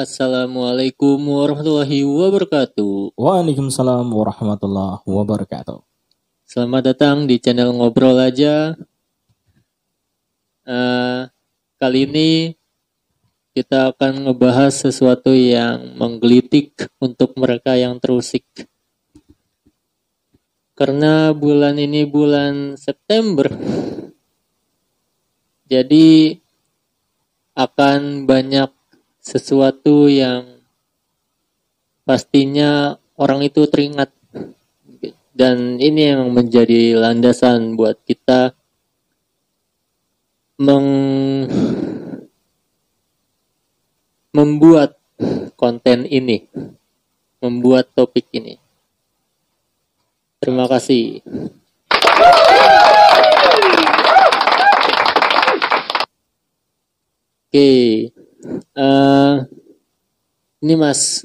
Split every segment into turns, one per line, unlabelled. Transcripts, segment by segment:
Assalamualaikum warahmatullahi wabarakatuh.
Waalaikumsalam warahmatullahi wabarakatuh.
Selamat datang di channel Ngobrol Aja. Uh, kali ini kita akan ngebahas sesuatu yang menggelitik untuk mereka yang terusik. Karena bulan ini bulan September, jadi akan banyak sesuatu yang pastinya orang itu teringat dan ini yang menjadi landasan buat kita meng membuat konten ini, membuat topik ini. Terima kasih. Oke, okay. uh, ini Mas,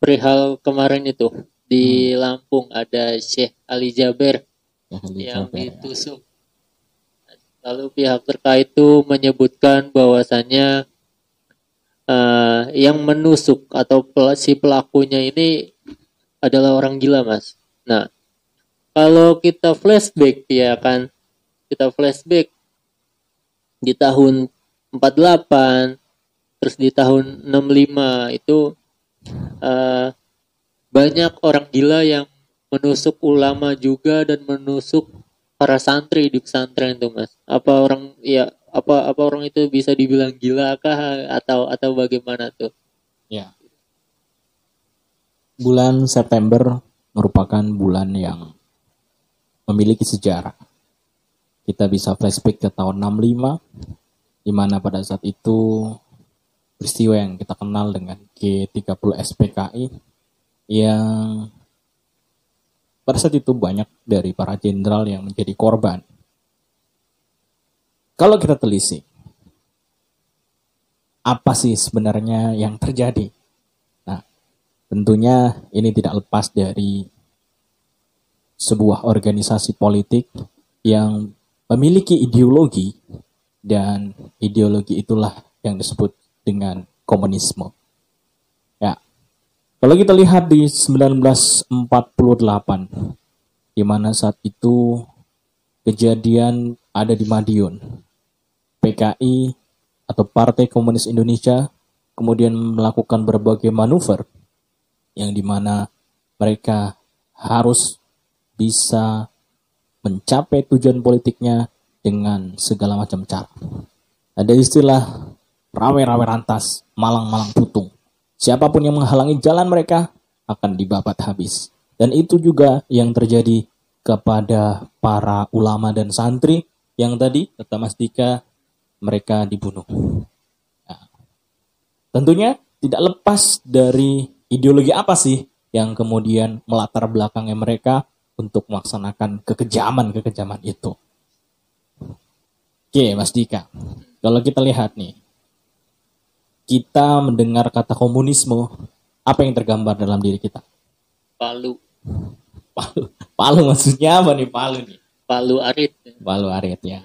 perihal kemarin itu di hmm. Lampung ada Syekh Ali Jaber Ali yang Jaber, ya. ditusuk. Lalu pihak terkait itu menyebutkan bahwasannya uh, yang menusuk atau si pelakunya ini adalah orang gila mas. Nah kalau kita flashback ya kan kita flashback di tahun 48 terus di tahun 65 itu uh, banyak orang gila yang menusuk ulama juga dan menusuk para santri di pesantren itu mas apa orang ya apa apa orang itu bisa dibilang gila kah atau atau bagaimana tuh?
Ya. Bulan September merupakan bulan yang memiliki sejarah. Kita bisa flashback ke tahun 65 di mana pada saat itu peristiwa yang kita kenal dengan G30 SPKI yang pada saat itu banyak dari para jenderal yang menjadi korban kalau kita telisik, apa sih sebenarnya yang terjadi? Nah, tentunya ini tidak lepas dari sebuah organisasi politik yang memiliki ideologi dan ideologi itulah yang disebut dengan komunisme. Ya. Kalau kita lihat di 1948 di mana saat itu kejadian ada di Madiun PKI atau Partai Komunis Indonesia kemudian melakukan berbagai manuver yang di mana mereka harus bisa mencapai tujuan politiknya dengan segala macam cara. Ada istilah rawe-rawe rantas, malang-malang putung. Siapa pun yang menghalangi jalan mereka akan dibabat habis. Dan itu juga yang terjadi kepada para ulama dan santri yang tadi kata Mas Dika mereka dibunuh. Nah, tentunya tidak lepas dari ideologi apa sih yang kemudian melatar belakangnya mereka untuk melaksanakan kekejaman-kekejaman itu. Oke, Mas Dika. Kalau kita lihat nih, kita mendengar kata komunisme, apa yang tergambar dalam diri kita?
Palu.
Palu. Palu maksudnya apa nih Palu nih?
Palu arit.
Palu arit ya.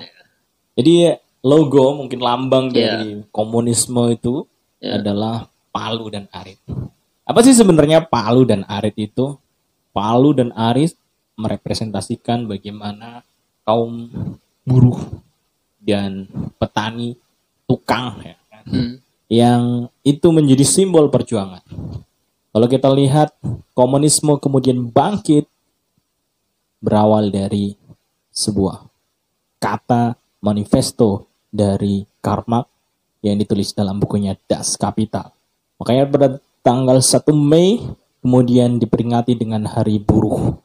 Jadi logo mungkin lambang yeah. dari komunisme itu yeah. adalah palu dan arit. Apa sih sebenarnya palu dan arit itu? Palu dan arit merepresentasikan bagaimana kaum buruh dan petani tukang ya kan? hmm. Yang itu menjadi simbol perjuangan. Kalau kita lihat komunisme kemudian bangkit berawal dari sebuah kata manifesto dari Karma yang ditulis dalam bukunya Das Kapital. Makanya pada tanggal 1 Mei kemudian diperingati dengan Hari Buruh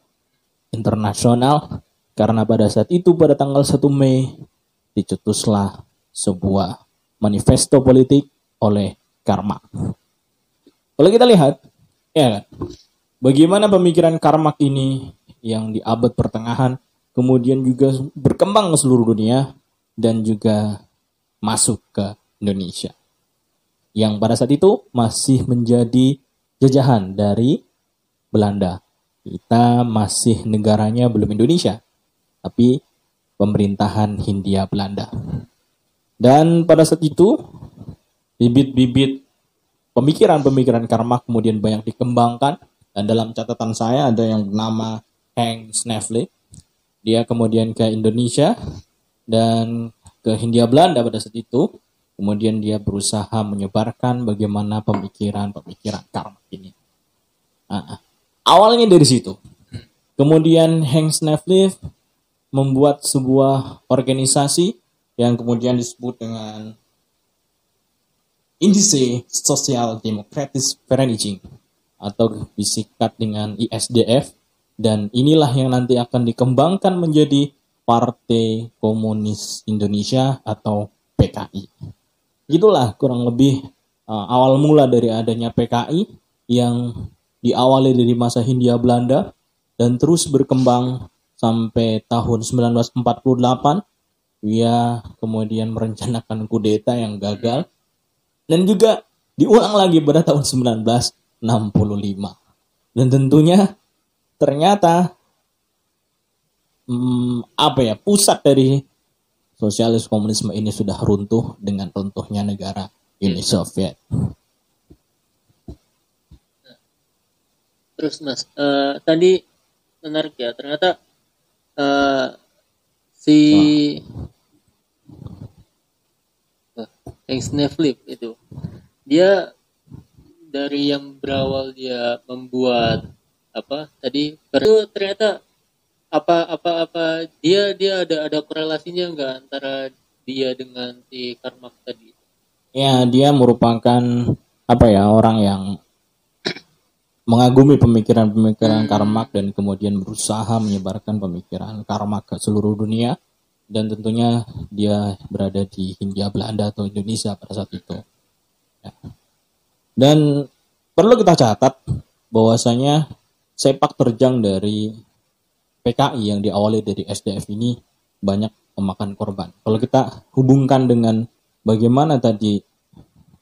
Internasional karena pada saat itu pada tanggal 1 Mei dicetuslah sebuah manifesto politik oleh Karma. Kalau kita lihat, ya kan, bagaimana pemikiran Karmak ini yang di abad pertengahan kemudian juga berkembang ke seluruh dunia dan juga masuk ke Indonesia. Yang pada saat itu masih menjadi jajahan dari Belanda. Kita masih negaranya belum Indonesia, tapi pemerintahan Hindia Belanda. Dan pada saat itu bibit-bibit pemikiran-pemikiran karma kemudian banyak dikembangkan. Dan dalam catatan saya ada yang nama Hank Sneflik dia kemudian ke Indonesia dan ke Hindia Belanda pada saat itu. Kemudian dia berusaha menyebarkan bagaimana pemikiran-pemikiran karma ini. Nah, awalnya dari situ. Kemudian Hank Sneflik membuat sebuah organisasi yang kemudian disebut dengan Indise Social Democratic Vereniging atau disikat dengan ISDF dan inilah yang nanti akan dikembangkan menjadi Partai Komunis Indonesia atau PKI. Itulah kurang lebih uh, awal mula dari adanya PKI yang diawali dari masa Hindia Belanda dan terus berkembang sampai tahun 1948 dia kemudian merencanakan kudeta yang gagal dan juga diulang lagi pada tahun 1965. Dan tentunya ternyata hmm, apa ya pusat dari sosialis komunisme ini sudah runtuh dengan runtuhnya negara Uni Soviet.
Terus mas, uh, tadi menarik ya ternyata uh, si yang Sneflip itu dia dari yang berawal dia membuat apa tadi itu ternyata apa apa apa dia dia ada ada korelasinya enggak antara dia dengan si Karmak tadi
ya dia merupakan apa ya orang yang mengagumi pemikiran-pemikiran hmm. Karmak dan kemudian berusaha menyebarkan pemikiran Karmak ke seluruh dunia dan tentunya dia berada di Hindia Belanda atau Indonesia pada saat itu. Dan perlu kita catat bahwasanya sepak terjang dari PKI yang diawali dari SDF ini banyak memakan korban. Kalau kita hubungkan dengan bagaimana tadi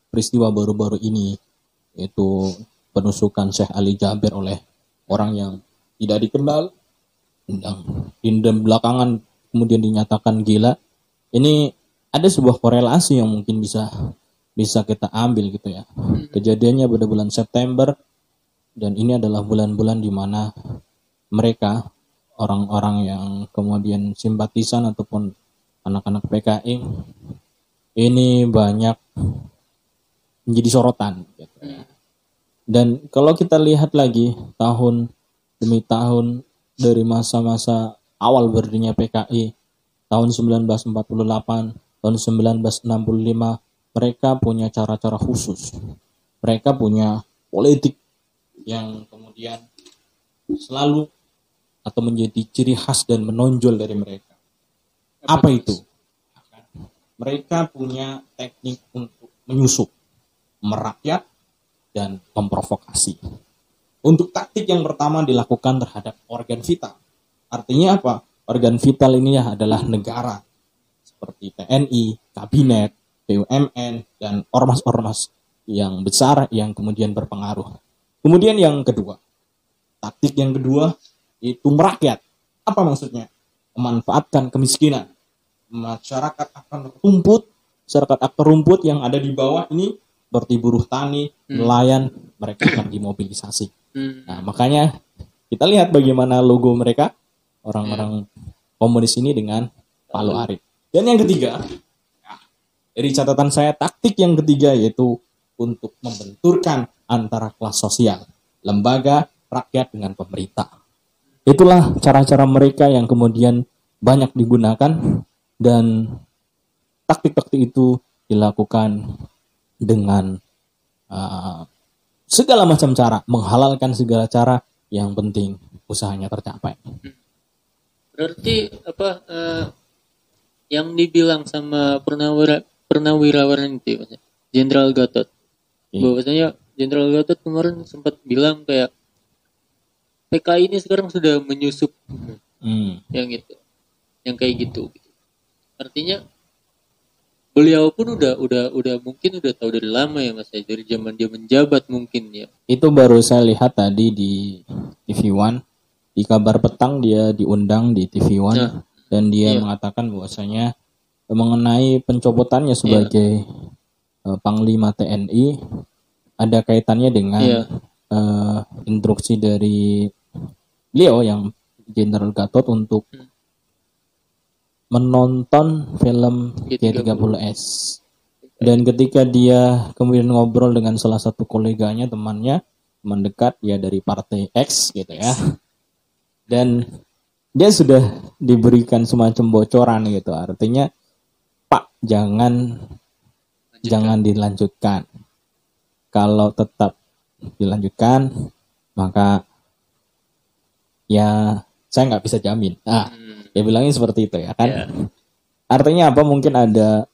peristiwa baru-baru ini itu penusukan Syekh Ali Jabir oleh orang yang tidak dikenal dan belakangan kemudian dinyatakan gila ini ada sebuah korelasi yang mungkin bisa bisa kita ambil gitu ya kejadiannya pada bulan September dan ini adalah bulan-bulan di mana mereka orang-orang yang kemudian simpatisan ataupun anak-anak PKI ini banyak menjadi sorotan gitu ya. dan kalau kita lihat lagi tahun demi tahun dari masa-masa awal berdirinya PKI tahun 1948, tahun 1965 mereka punya cara-cara khusus. Mereka punya politik yang kemudian selalu atau menjadi ciri khas dan menonjol dari mereka. Apa itu? Mereka punya teknik untuk menyusup, merakyat, dan memprovokasi. Untuk taktik yang pertama dilakukan terhadap organ vital. Artinya apa? Organ vital ini ya adalah negara seperti TNI, kabinet, BUMN, dan ormas-ormas yang besar yang kemudian berpengaruh. Kemudian yang kedua, taktik yang kedua itu merakyat. Apa maksudnya? Memanfaatkan kemiskinan. Masyarakat akan rumput, masyarakat akar rumput yang ada di bawah ini seperti buruh tani, hmm. nelayan, mereka akan dimobilisasi. Hmm. Nah, makanya kita lihat bagaimana logo mereka orang-orang komunis ini dengan Palu Arit. Dan yang ketiga, dari catatan saya taktik yang ketiga yaitu untuk membenturkan antara kelas sosial, lembaga, rakyat dengan pemerintah. Itulah cara-cara mereka yang kemudian banyak digunakan dan taktik-taktik itu dilakukan dengan uh, segala macam cara, menghalalkan segala cara yang penting usahanya tercapai.
Berarti apa uh, yang dibilang sama purnawira purnawirawan itu Jenderal Gatot. Hmm. Bahwasanya Jenderal Gatot kemarin sempat bilang kayak PKI ini sekarang sudah menyusup hmm. yang itu. Yang kayak gitu, gitu. Artinya beliau pun udah udah udah mungkin udah tahu dari lama ya Mas ya, dari zaman dia menjabat mungkin ya.
Itu baru saya lihat tadi di TV One di kabar petang dia diundang di TV One nah, dan dia iya. mengatakan bahwasanya mengenai pencopotannya sebagai iya. uh, panglima TNI ada kaitannya dengan yeah. Iya. uh, instruksi dari Leo yang Jenderal Gatot untuk hmm. menonton film G30S. Dan ketika dia kemudian ngobrol dengan salah satu koleganya, temannya, mendekat ya dari partai X gitu ya. Dan dia sudah diberikan semacam bocoran gitu. Artinya, jangan Lanjutkan. jangan dilanjutkan. Kalau tetap dilanjutkan, maka ya saya nggak bisa jamin. Nah, hmm. dia bilangnya seperti itu ya kan. Yeah. Artinya apa? Mungkin ada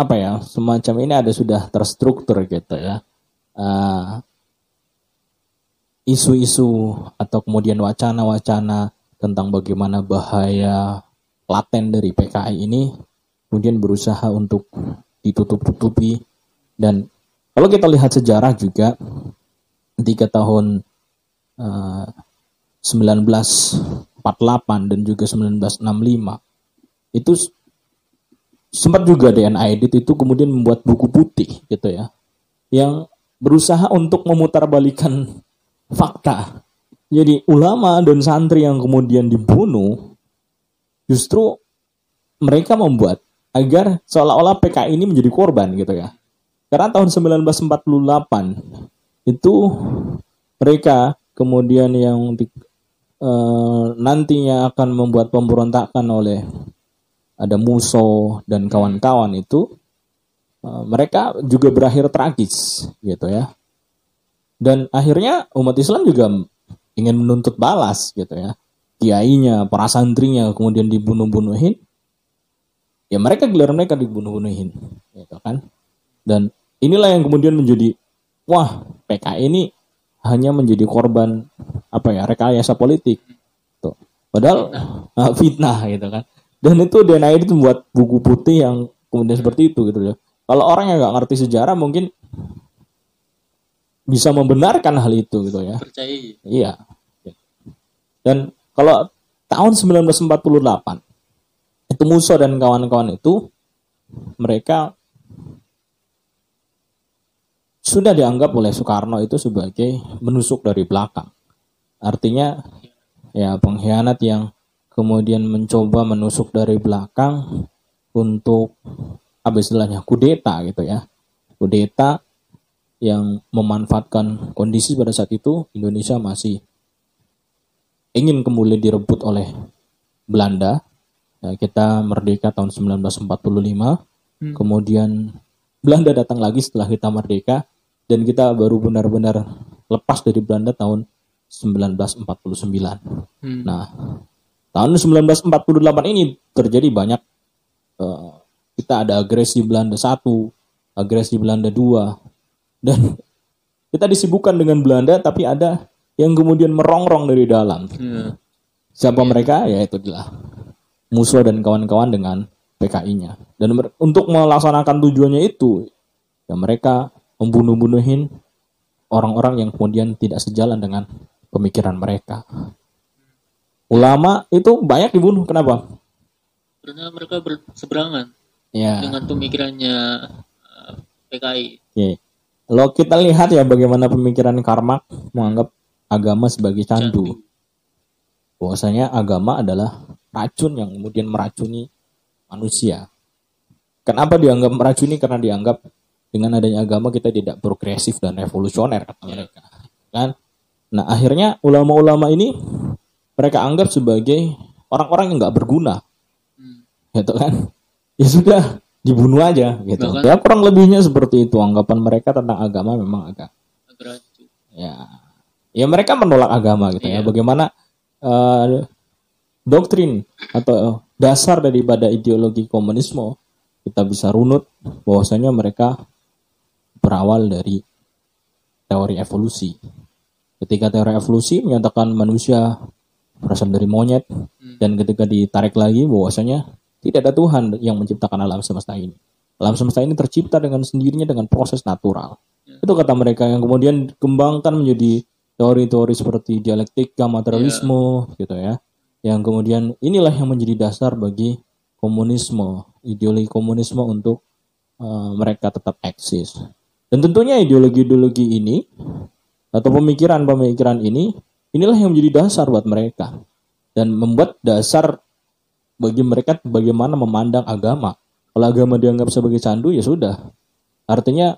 apa ya semacam ini ada sudah terstruktur gitu ya. Uh, isu-isu atau kemudian wacana-wacana tentang bagaimana bahaya laten dari PKI ini kemudian berusaha untuk ditutup-tutupi dan kalau kita lihat sejarah juga tiga tahun 1948 eh, dan juga 1965 itu sempat juga DNA Edit itu kemudian membuat buku putih gitu ya yang berusaha untuk memutarbalikan fakta. Jadi ulama dan santri yang kemudian dibunuh justru mereka membuat agar seolah-olah PKI ini menjadi korban gitu ya. Karena tahun 1948 itu mereka kemudian yang di, uh, nantinya akan membuat pemberontakan oleh ada Muso dan kawan-kawan itu uh, mereka juga berakhir tragis gitu ya dan akhirnya umat Islam juga ingin menuntut balas gitu ya kiainya para santrinya kemudian dibunuh-bunuhin ya mereka gelar mereka dibunuh-bunuhin gitu kan? Dan inilah yang kemudian menjadi wah PKI ini hanya menjadi korban apa ya rekayasa politik. Tuh padahal fitnah, uh, fitnah gitu kan? Dan itu DNA itu membuat buku putih yang kemudian seperti itu gitu ya kalau orang yang nggak ngerti sejarah mungkin bisa membenarkan hal itu gitu ya.
Percaya.
Iya. Dan kalau tahun 1948 itu Musa dan kawan-kawan itu mereka sudah dianggap oleh Soekarno itu sebagai menusuk dari belakang. Artinya ya pengkhianat yang kemudian mencoba menusuk dari belakang untuk apa istilahnya kudeta gitu ya. Kudeta yang memanfaatkan kondisi pada saat itu Indonesia masih ingin kemudian direbut oleh Belanda. Ya, kita merdeka tahun 1945. Hmm. Kemudian Belanda datang lagi setelah kita merdeka dan kita baru benar-benar lepas dari Belanda tahun 1949. Hmm. Nah, tahun 1948 ini terjadi banyak uh, kita ada agresi Belanda satu, agresi Belanda dua, dan kita disibukkan dengan Belanda, tapi ada yang kemudian merongrong dari dalam. Hmm. Siapa yeah. mereka? Ya itu adalah musuh dan kawan-kawan dengan PKI-nya. Dan untuk melaksanakan tujuannya itu, ya mereka membunuh-bunuhin orang-orang yang kemudian tidak sejalan dengan pemikiran mereka. Ulama itu banyak dibunuh. Kenapa?
Karena mereka berseberangan ya. dengan pemikirannya eh, PKI.
Oke. Kalau kita lihat ya bagaimana pemikiran Karmak menganggap agama sebagai candu. Bahwasanya agama adalah racun yang kemudian meracuni manusia. Kenapa dianggap meracuni? Karena dianggap dengan adanya agama kita tidak progresif dan revolusioner kata mereka. Kan? Nah akhirnya ulama-ulama ini mereka anggap sebagai orang-orang yang nggak berguna. Hmm. gitu kan? Ya sudah dibunuh aja gitu. Bahkan, ya kurang lebihnya seperti itu. Anggapan mereka tentang agama memang agak ya ya mereka menolak agama gitu ya. iya. ya bagaimana uh, doktrin atau dasar daripada ideologi komunisme kita bisa runut bahwasanya mereka berawal dari teori evolusi. Ketika teori evolusi menyatakan manusia berasal dari monyet hmm. dan ketika ditarik lagi bahwasanya tidak ada Tuhan yang menciptakan alam semesta ini. Alam semesta ini tercipta dengan sendirinya dengan proses natural. Ya. Itu kata mereka yang kemudian dikembangkan menjadi teori-teori seperti dialektika, materialisme ya. gitu ya. Yang kemudian inilah yang menjadi dasar bagi komunisme, ideologi komunisme untuk uh, mereka tetap eksis. Dan tentunya ideologi-ideologi ini atau pemikiran-pemikiran ini inilah yang menjadi dasar buat mereka dan membuat dasar bagi mereka bagaimana memandang agama. Kalau agama dianggap sebagai candu ya sudah. Artinya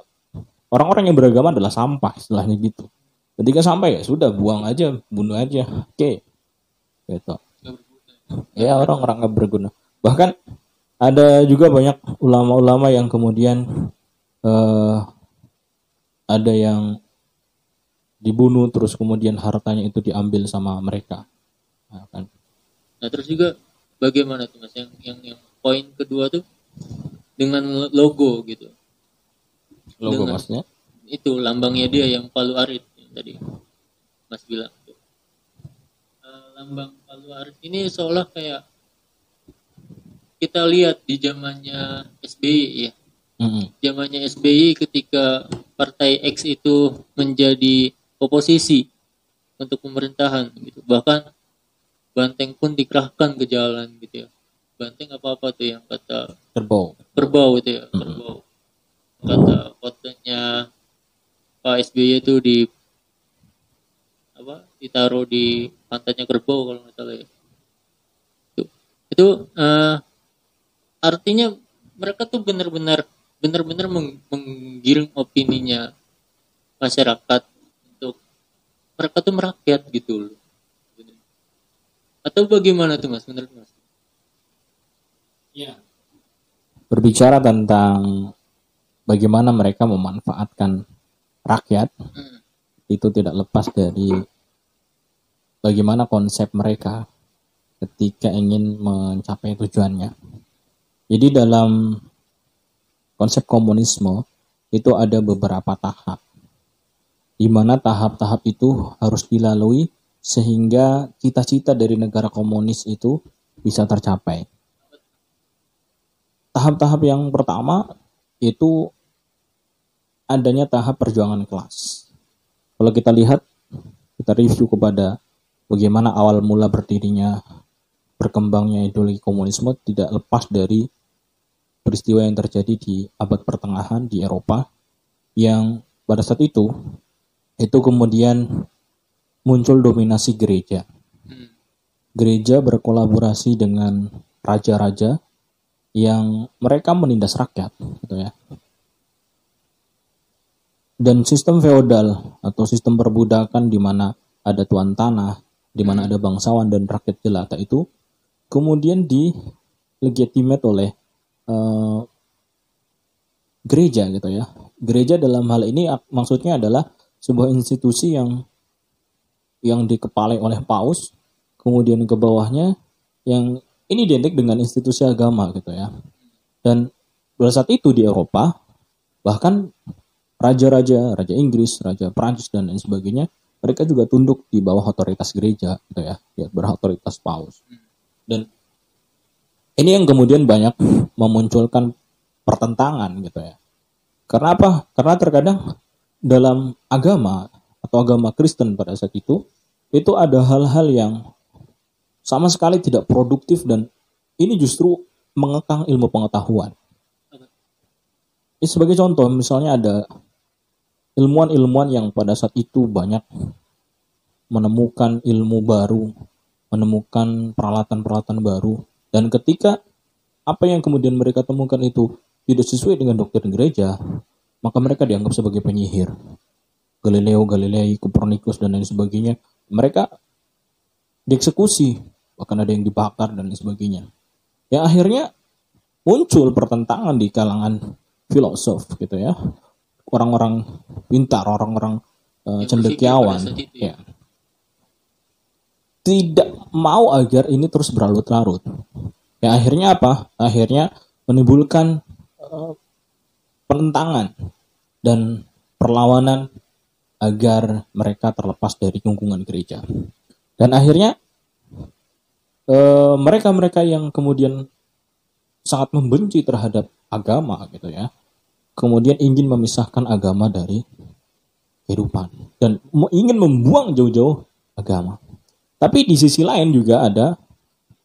orang-orang yang beragama adalah sampah istilahnya gitu. Ketika sampai ya sudah buang aja, bunuh aja. Oke. Okay. Gitu. Ya orang-orang nggak berguna. Bahkan ada juga banyak ulama-ulama yang kemudian uh, ada yang dibunuh terus kemudian hartanya itu diambil sama mereka
nah, kan. nah terus juga bagaimana tuh mas yang yang yang poin kedua tuh dengan logo gitu
logo dengan, masnya
itu lambangnya dia yang Palu Arit tadi mas bilang tuh. Uh, lambang Palu Arit ini seolah kayak kita lihat di zamannya SBY ya. Zamannya SBY ketika partai X itu menjadi oposisi untuk pemerintahan gitu. Bahkan banteng pun dikerahkan ke jalan gitu ya. Banteng apa apa tuh yang kata
kerbau.
Kerbau itu ya kerbau. Kata fotonya Pak SBY itu di ditaruh di pantatnya kerbau kalau nggak salah ya itu itu uh, artinya mereka tuh benar-benar benar-benar meng menggiring opininya masyarakat untuk mereka tuh merakyat gitu loh. Atau bagaimana tuh mas menurut mas?
Ya. Berbicara tentang bagaimana mereka memanfaatkan rakyat hmm. itu tidak lepas dari bagaimana konsep mereka ketika ingin mencapai tujuannya. Jadi dalam konsep komunisme itu ada beberapa tahap. Di mana tahap-tahap itu harus dilalui sehingga cita-cita dari negara komunis itu bisa tercapai. Tahap-tahap yang pertama itu adanya tahap perjuangan kelas. Kalau kita lihat, kita review kepada bagaimana awal mula berdirinya berkembangnya ideologi komunisme tidak lepas dari peristiwa yang terjadi di abad pertengahan di Eropa yang pada saat itu itu kemudian muncul dominasi gereja. Hmm. Gereja berkolaborasi dengan raja-raja yang mereka menindas rakyat, gitu ya. Dan sistem feodal atau sistem perbudakan di mana ada tuan tanah, di mana ada bangsawan dan rakyat jelata itu kemudian dilegitimate oleh uh, gereja gitu ya. Gereja dalam hal ini maksudnya adalah sebuah institusi yang yang dikepalai oleh paus, kemudian ke bawahnya yang ini identik dengan institusi agama gitu ya. Dan pada saat itu di Eropa bahkan raja-raja, raja Inggris, raja Prancis dan lain sebagainya, mereka juga tunduk di bawah otoritas gereja gitu ya, ya berotoritas paus. Dan ini yang kemudian banyak memunculkan pertentangan gitu ya. Karena apa? Karena terkadang dalam agama atau agama Kristen pada saat itu itu ada hal-hal yang sama sekali tidak produktif dan ini justru mengekang ilmu pengetahuan. Ini sebagai contoh misalnya ada ilmuwan-ilmuwan yang pada saat itu banyak menemukan ilmu baru, menemukan peralatan-peralatan baru dan ketika apa yang kemudian mereka temukan itu tidak sesuai dengan doktrin gereja, maka mereka dianggap sebagai penyihir. Galileo Galilei, Copernicus dan lain sebagainya, mereka dieksekusi, bahkan ada yang dibakar dan lain sebagainya. Ya akhirnya muncul pertentangan di kalangan filosof gitu ya. Orang-orang pintar, orang-orang uh, cendekiawan ya. ya. Tidak mau agar ini terus berlarut-larut Ya akhirnya apa? Akhirnya menimbulkan uh, penentangan dan perlawanan agar mereka terlepas dari lingkungan gereja. Dan akhirnya mereka-mereka uh, yang kemudian sangat membenci terhadap agama gitu ya, kemudian ingin memisahkan agama dari kehidupan dan ingin membuang jauh-jauh agama. Tapi di sisi lain juga ada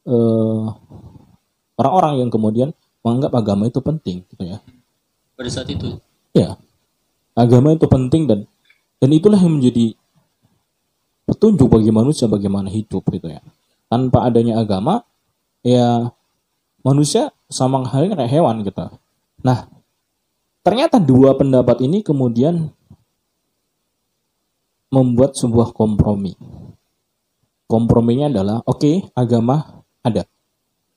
uh, orang-orang yang kemudian menganggap agama itu penting gitu ya
pada saat itu.
Ya, agama itu penting dan dan itulah yang menjadi petunjuk bagi manusia bagaimana hidup gitu ya. Tanpa adanya agama, ya manusia sama halnya kayak hewan gitu. Nah, ternyata dua pendapat ini kemudian membuat sebuah kompromi. Komprominya adalah, oke, okay, agama ada.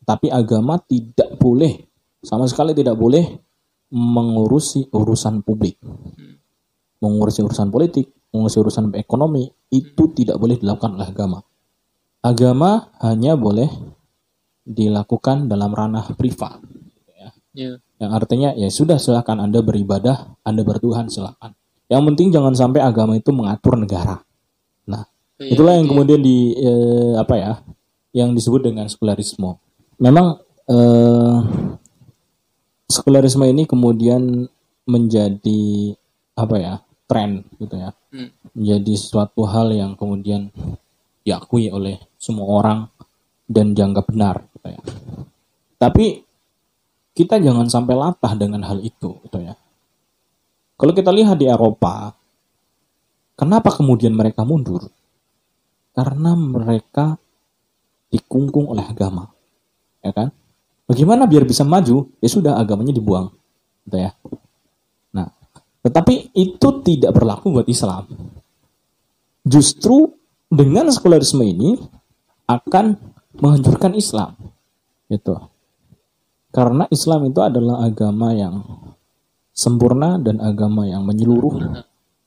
Tapi agama tidak boleh, sama sekali tidak boleh mengurusi urusan publik. Mengurusi urusan politik, mengurusi urusan ekonomi, itu tidak boleh dilakukan oleh agama. Agama hanya boleh dilakukan dalam ranah privat. Ya. Yeah. Yang artinya ya sudah silakan Anda beribadah, Anda bertuhan silakan. Yang penting jangan sampai agama itu mengatur negara. Nah, ya, itulah yang kemudian di eh, apa ya, yang disebut dengan sekularisme. Memang eh, sekularisme ini kemudian menjadi apa ya tren gitu ya, hmm. menjadi suatu hal yang kemudian diakui oleh semua orang dan dianggap benar gitu ya. Tapi kita jangan sampai latah dengan hal itu gitu ya. Kalau kita lihat di Eropa, kenapa kemudian mereka mundur? Karena mereka dikungkung oleh agama. Ya kan? Bagaimana biar bisa maju? Ya sudah agamanya dibuang. Gitu ya. Nah, tetapi itu tidak berlaku buat Islam. Justru dengan sekularisme ini akan menghancurkan Islam. Gitu. Karena Islam itu adalah agama yang sempurna dan agama yang menyeluruh,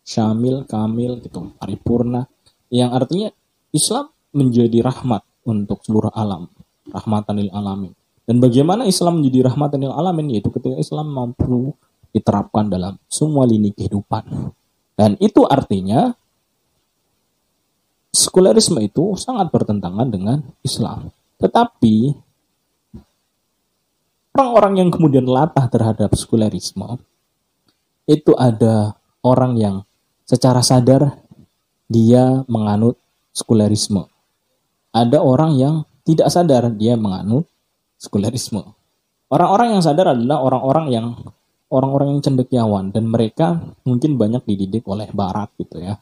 syamil, kamil, gitu, paripurna, yang artinya Islam menjadi rahmat untuk seluruh alam, rahmatanil alamin. Dan bagaimana Islam menjadi rahmatanil alamin yaitu ketika Islam mampu diterapkan dalam semua lini kehidupan. Dan itu artinya sekularisme itu sangat bertentangan dengan Islam. Tetapi orang-orang yang kemudian latah terhadap sekularisme itu ada orang yang secara sadar dia menganut sekularisme. Ada orang yang tidak sadar dia menganut sekularisme. Orang-orang yang sadar adalah orang-orang yang orang-orang yang cendekiawan dan mereka mungkin banyak dididik oleh barat gitu ya.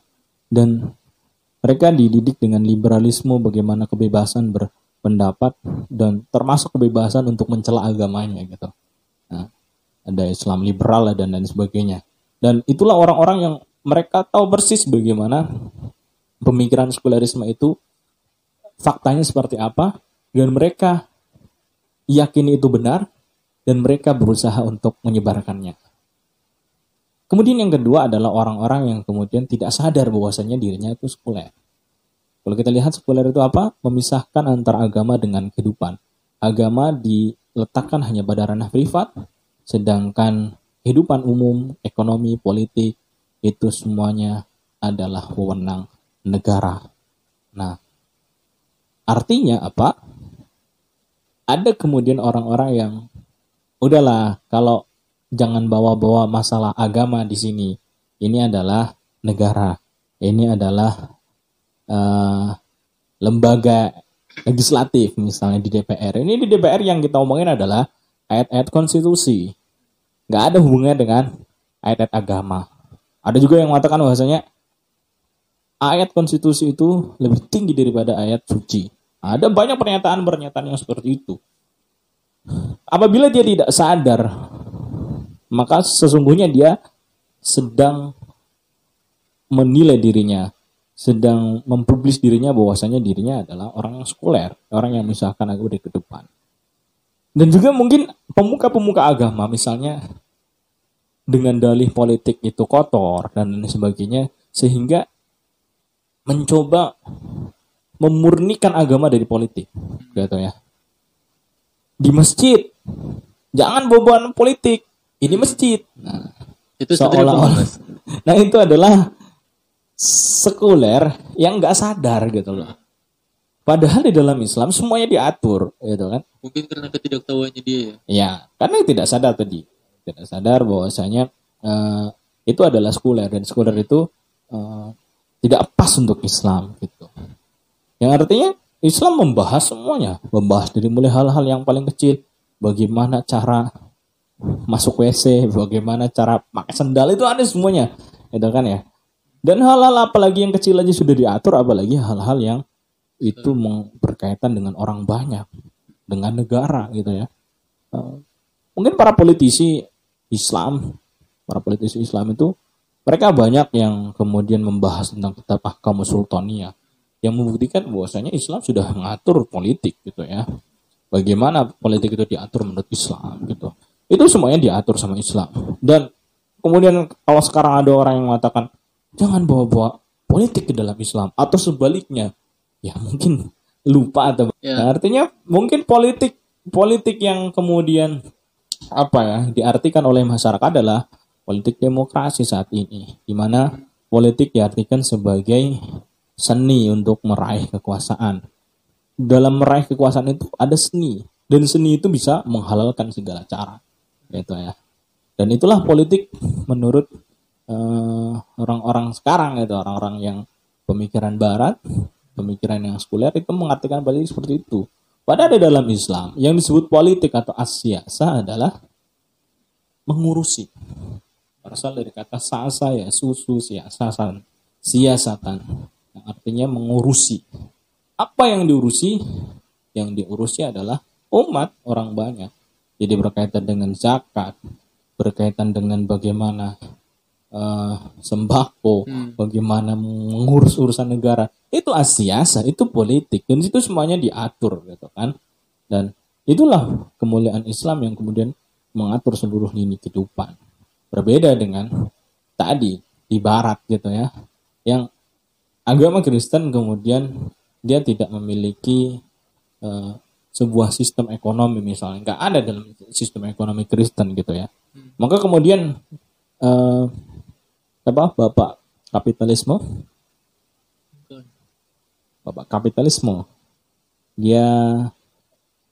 Dan mereka dididik dengan liberalisme bagaimana kebebasan berpendapat dan termasuk kebebasan untuk mencela agamanya gitu. Nah, ada Islam liberal dan lain sebagainya. Dan itulah orang-orang yang mereka tahu persis bagaimana pemikiran sekularisme itu faktanya seperti apa dan mereka yakin itu benar dan mereka berusaha untuk menyebarkannya. Kemudian yang kedua adalah orang-orang yang kemudian tidak sadar bahwasanya dirinya itu sekuler. Kalau kita lihat sekuler itu apa? Memisahkan antara agama dengan kehidupan. Agama diletakkan hanya pada ranah privat, Sedangkan kehidupan umum, ekonomi, politik itu semuanya adalah wewenang negara. Nah, artinya apa? Ada kemudian orang-orang yang udahlah kalau jangan bawa-bawa masalah agama di sini. Ini adalah negara. Ini adalah uh, lembaga legislatif misalnya di DPR. Ini di DPR yang kita omongin adalah ayat-ayat konstitusi. Nggak ada hubungannya dengan ayat-ayat agama. Ada juga yang mengatakan bahwasanya ayat konstitusi itu lebih tinggi daripada ayat suci. Ada banyak pernyataan-pernyataan yang seperti itu. Apabila dia tidak sadar, maka sesungguhnya dia sedang menilai dirinya, sedang mempublis dirinya bahwasanya dirinya adalah orang yang sekuler, orang yang misalkan aku di ke depan. Dan juga mungkin pemuka-pemuka agama misalnya dengan dalih politik itu kotor dan lain sebagainya sehingga mencoba memurnikan agama dari politik gitu ya. Di masjid jangan boboan politik. Ini masjid. Nah, itu seolah-olah Nah, itu adalah sekuler yang nggak sadar gitu loh. Padahal di dalam Islam semuanya diatur, gitu kan?
Mungkin karena ketidaktahuannya dia ya.
Ya, karena tidak sadar tadi, tidak sadar bahwasanya uh, itu adalah sekuler dan sekuler itu uh, tidak pas untuk Islam, gitu. Yang artinya Islam membahas semuanya, membahas dari mulai hal-hal yang paling kecil, bagaimana cara masuk WC, bagaimana cara pakai sendal itu ada semuanya, itu kan ya. Dan hal-hal apalagi yang kecil aja sudah diatur, apalagi hal-hal yang itu berkaitan dengan orang banyak, dengan negara gitu ya. Uh, mungkin para politisi Islam, para politisi Islam itu mereka banyak yang kemudian membahas tentang kitab Ahkam Sultania yang membuktikan bahwasanya Islam sudah mengatur politik gitu ya. Bagaimana politik itu diatur menurut Islam gitu. Itu semuanya diatur sama Islam. Dan kemudian kalau sekarang ada orang yang mengatakan jangan bawa-bawa politik ke dalam Islam. Atau sebaliknya. Ya mungkin lupa atau ya. nah, artinya mungkin politik politik yang kemudian apa ya diartikan oleh masyarakat adalah politik demokrasi saat ini. Di mana politik diartikan sebagai seni untuk meraih kekuasaan. Dalam meraih kekuasaan itu ada seni. Dan seni itu bisa menghalalkan segala cara. Gitu ya. Dan itulah politik menurut eh, orang-orang sekarang itu orang-orang yang pemikiran barat pemikiran yang sekuler itu mengartikan politik seperti itu. Padahal di dalam Islam yang disebut politik atau asyasa adalah mengurusi. Berasal dari kata sasa ya, susu, siasasan, siasatan. Yang artinya mengurusi. Apa yang diurusi? Yang diurusi adalah umat orang banyak. Jadi berkaitan dengan zakat, berkaitan dengan bagaimana uh, sembako, hmm. bagaimana mengurus urusan negara. Itu asiasa, itu politik dan itu semuanya diatur gitu kan. Dan itulah kemuliaan Islam yang kemudian mengatur seluruh lini kehidupan. Berbeda dengan tadi di barat gitu ya. Yang agama Kristen kemudian dia tidak memiliki uh, sebuah sistem ekonomi misalnya nggak ada dalam sistem ekonomi Kristen gitu ya hmm. maka kemudian uh, apa? Bapak kapitalisme? Bapak kapitalisme. Dia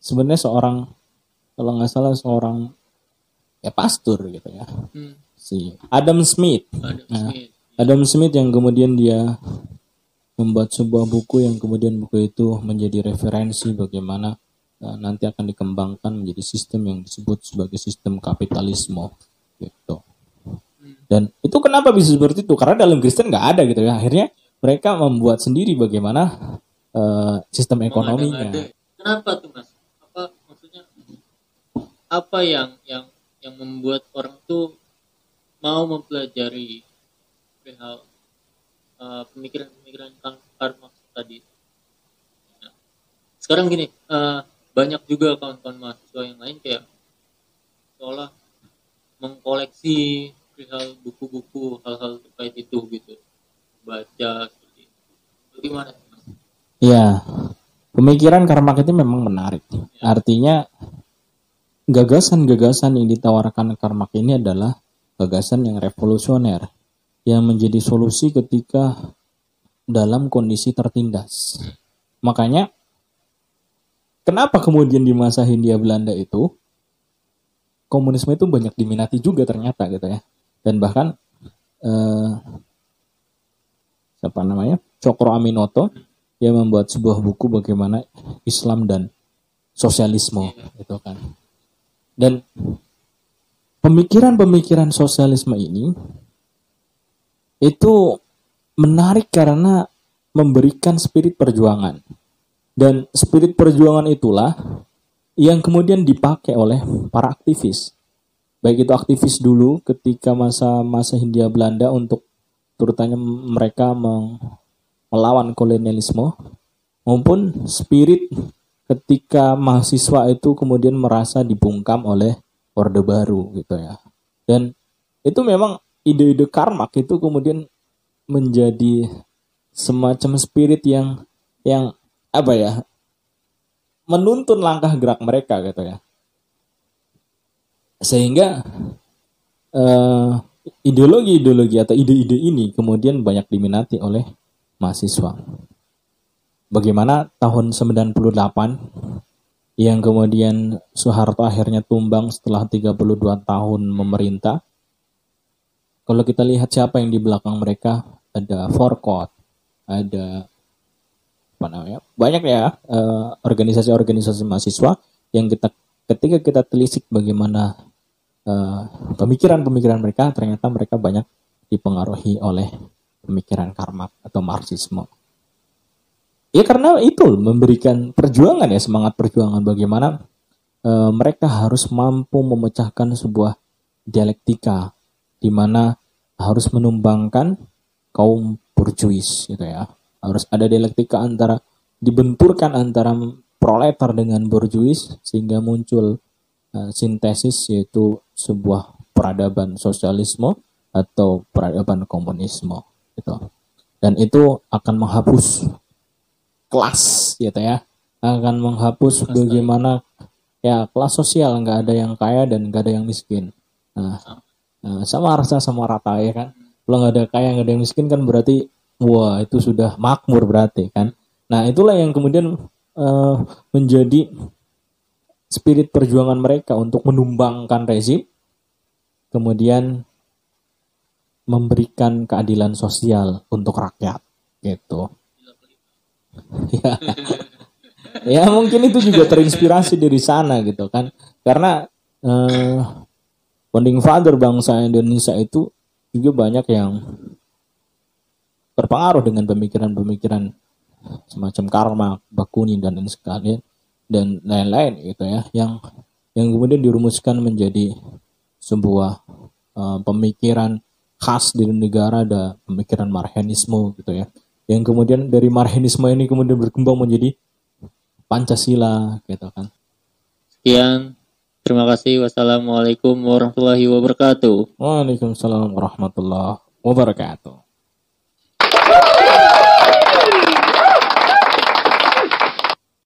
sebenarnya seorang kalau nggak salah seorang ya pastor gitu ya. Hmm. si Adam Smith. Adam, nah, Smith. Adam Smith yang kemudian dia membuat sebuah buku yang kemudian buku itu menjadi referensi bagaimana uh, nanti akan dikembangkan menjadi sistem yang disebut sebagai sistem kapitalisme gitu dan itu kenapa bisa seperti itu? Karena dalam Kristen nggak ada gitu ya. Akhirnya mereka membuat sendiri bagaimana uh, sistem ekonominya.
Kenapa tuh mas? Apa maksudnya? Apa yang yang yang membuat orang tuh mau mempelajari perihal uh, pemikiran-pemikiran Karl Marx tadi? Nah, sekarang gini, uh, banyak juga kawan-kawan mahasiswa yang lain kayak seolah mengkoleksi perihal buku-buku hal-hal terkait itu gitu. Baca seperti itu. bagaimana
ya pemikiran karma itu memang menarik. Ya. artinya gagasan-gagasan yang ditawarkan karma ini adalah gagasan yang revolusioner yang menjadi solusi ketika dalam kondisi tertindas. Makanya kenapa kemudian di masa Hindia Belanda itu komunisme itu banyak diminati juga ternyata gitu ya dan bahkan eh, siapa namanya? Cokro Aminoto dia membuat sebuah buku bagaimana Islam dan sosialisme itu kan. Dan pemikiran-pemikiran sosialisme ini itu menarik karena memberikan spirit perjuangan. Dan spirit perjuangan itulah yang kemudian dipakai oleh para aktivis baik itu aktivis dulu ketika masa masa Hindia Belanda untuk terutama mereka melawan kolonialisme maupun spirit ketika mahasiswa itu kemudian merasa dibungkam oleh Orde Baru gitu ya. Dan itu memang ide-ide karmak itu kemudian menjadi semacam spirit yang yang apa ya menuntun langkah gerak mereka gitu ya sehingga uh, ideologi-ideologi atau ide-ide ini kemudian banyak diminati oleh mahasiswa. Bagaimana tahun 98 yang kemudian Soeharto akhirnya tumbang setelah 32 tahun memerintah. Kalau kita lihat siapa yang di belakang mereka, ada Forkot, ada apa namanya? Banyak ya organisasi-organisasi uh, mahasiswa yang kita ketika kita telisik bagaimana pemikiran-pemikiran uh, mereka ternyata mereka banyak dipengaruhi oleh pemikiran karma atau marxisme. Ya karena itu memberikan perjuangan ya semangat perjuangan bagaimana uh, mereka harus mampu memecahkan sebuah dialektika di mana harus menumbangkan kaum burjuis gitu ya. Harus ada dialektika antara dibenturkan antara proletar dengan borjuis sehingga muncul uh, sintesis yaitu sebuah peradaban sosialisme atau peradaban komunisme gitu. Dan itu akan menghapus kelas gitu ya. Akan menghapus bagaimana ya kelas sosial nggak ada yang kaya dan nggak ada yang miskin. Nah, nah sama rasa sama rata ya kan. Kalau nggak ada kaya nggak ada yang miskin kan berarti wah itu sudah makmur berarti kan. Nah itulah yang kemudian uh, menjadi spirit perjuangan mereka untuk menumbangkan rezim, kemudian memberikan keadilan sosial untuk rakyat, gitu. ya. ya mungkin itu juga terinspirasi dari sana gitu kan, karena uh, founding father bangsa Indonesia itu juga banyak yang terpengaruh dengan pemikiran-pemikiran semacam karma, bakuni dan lain sekalian dan lain-lain gitu ya yang yang kemudian dirumuskan menjadi sebuah uh, pemikiran khas di negara ada pemikiran marhenisme gitu ya yang kemudian dari marhenisme ini kemudian berkembang menjadi Pancasila gitu kan.
Sekian. Terima kasih. Wassalamualaikum warahmatullahi wabarakatuh.
Waalaikumsalam warahmatullahi wabarakatuh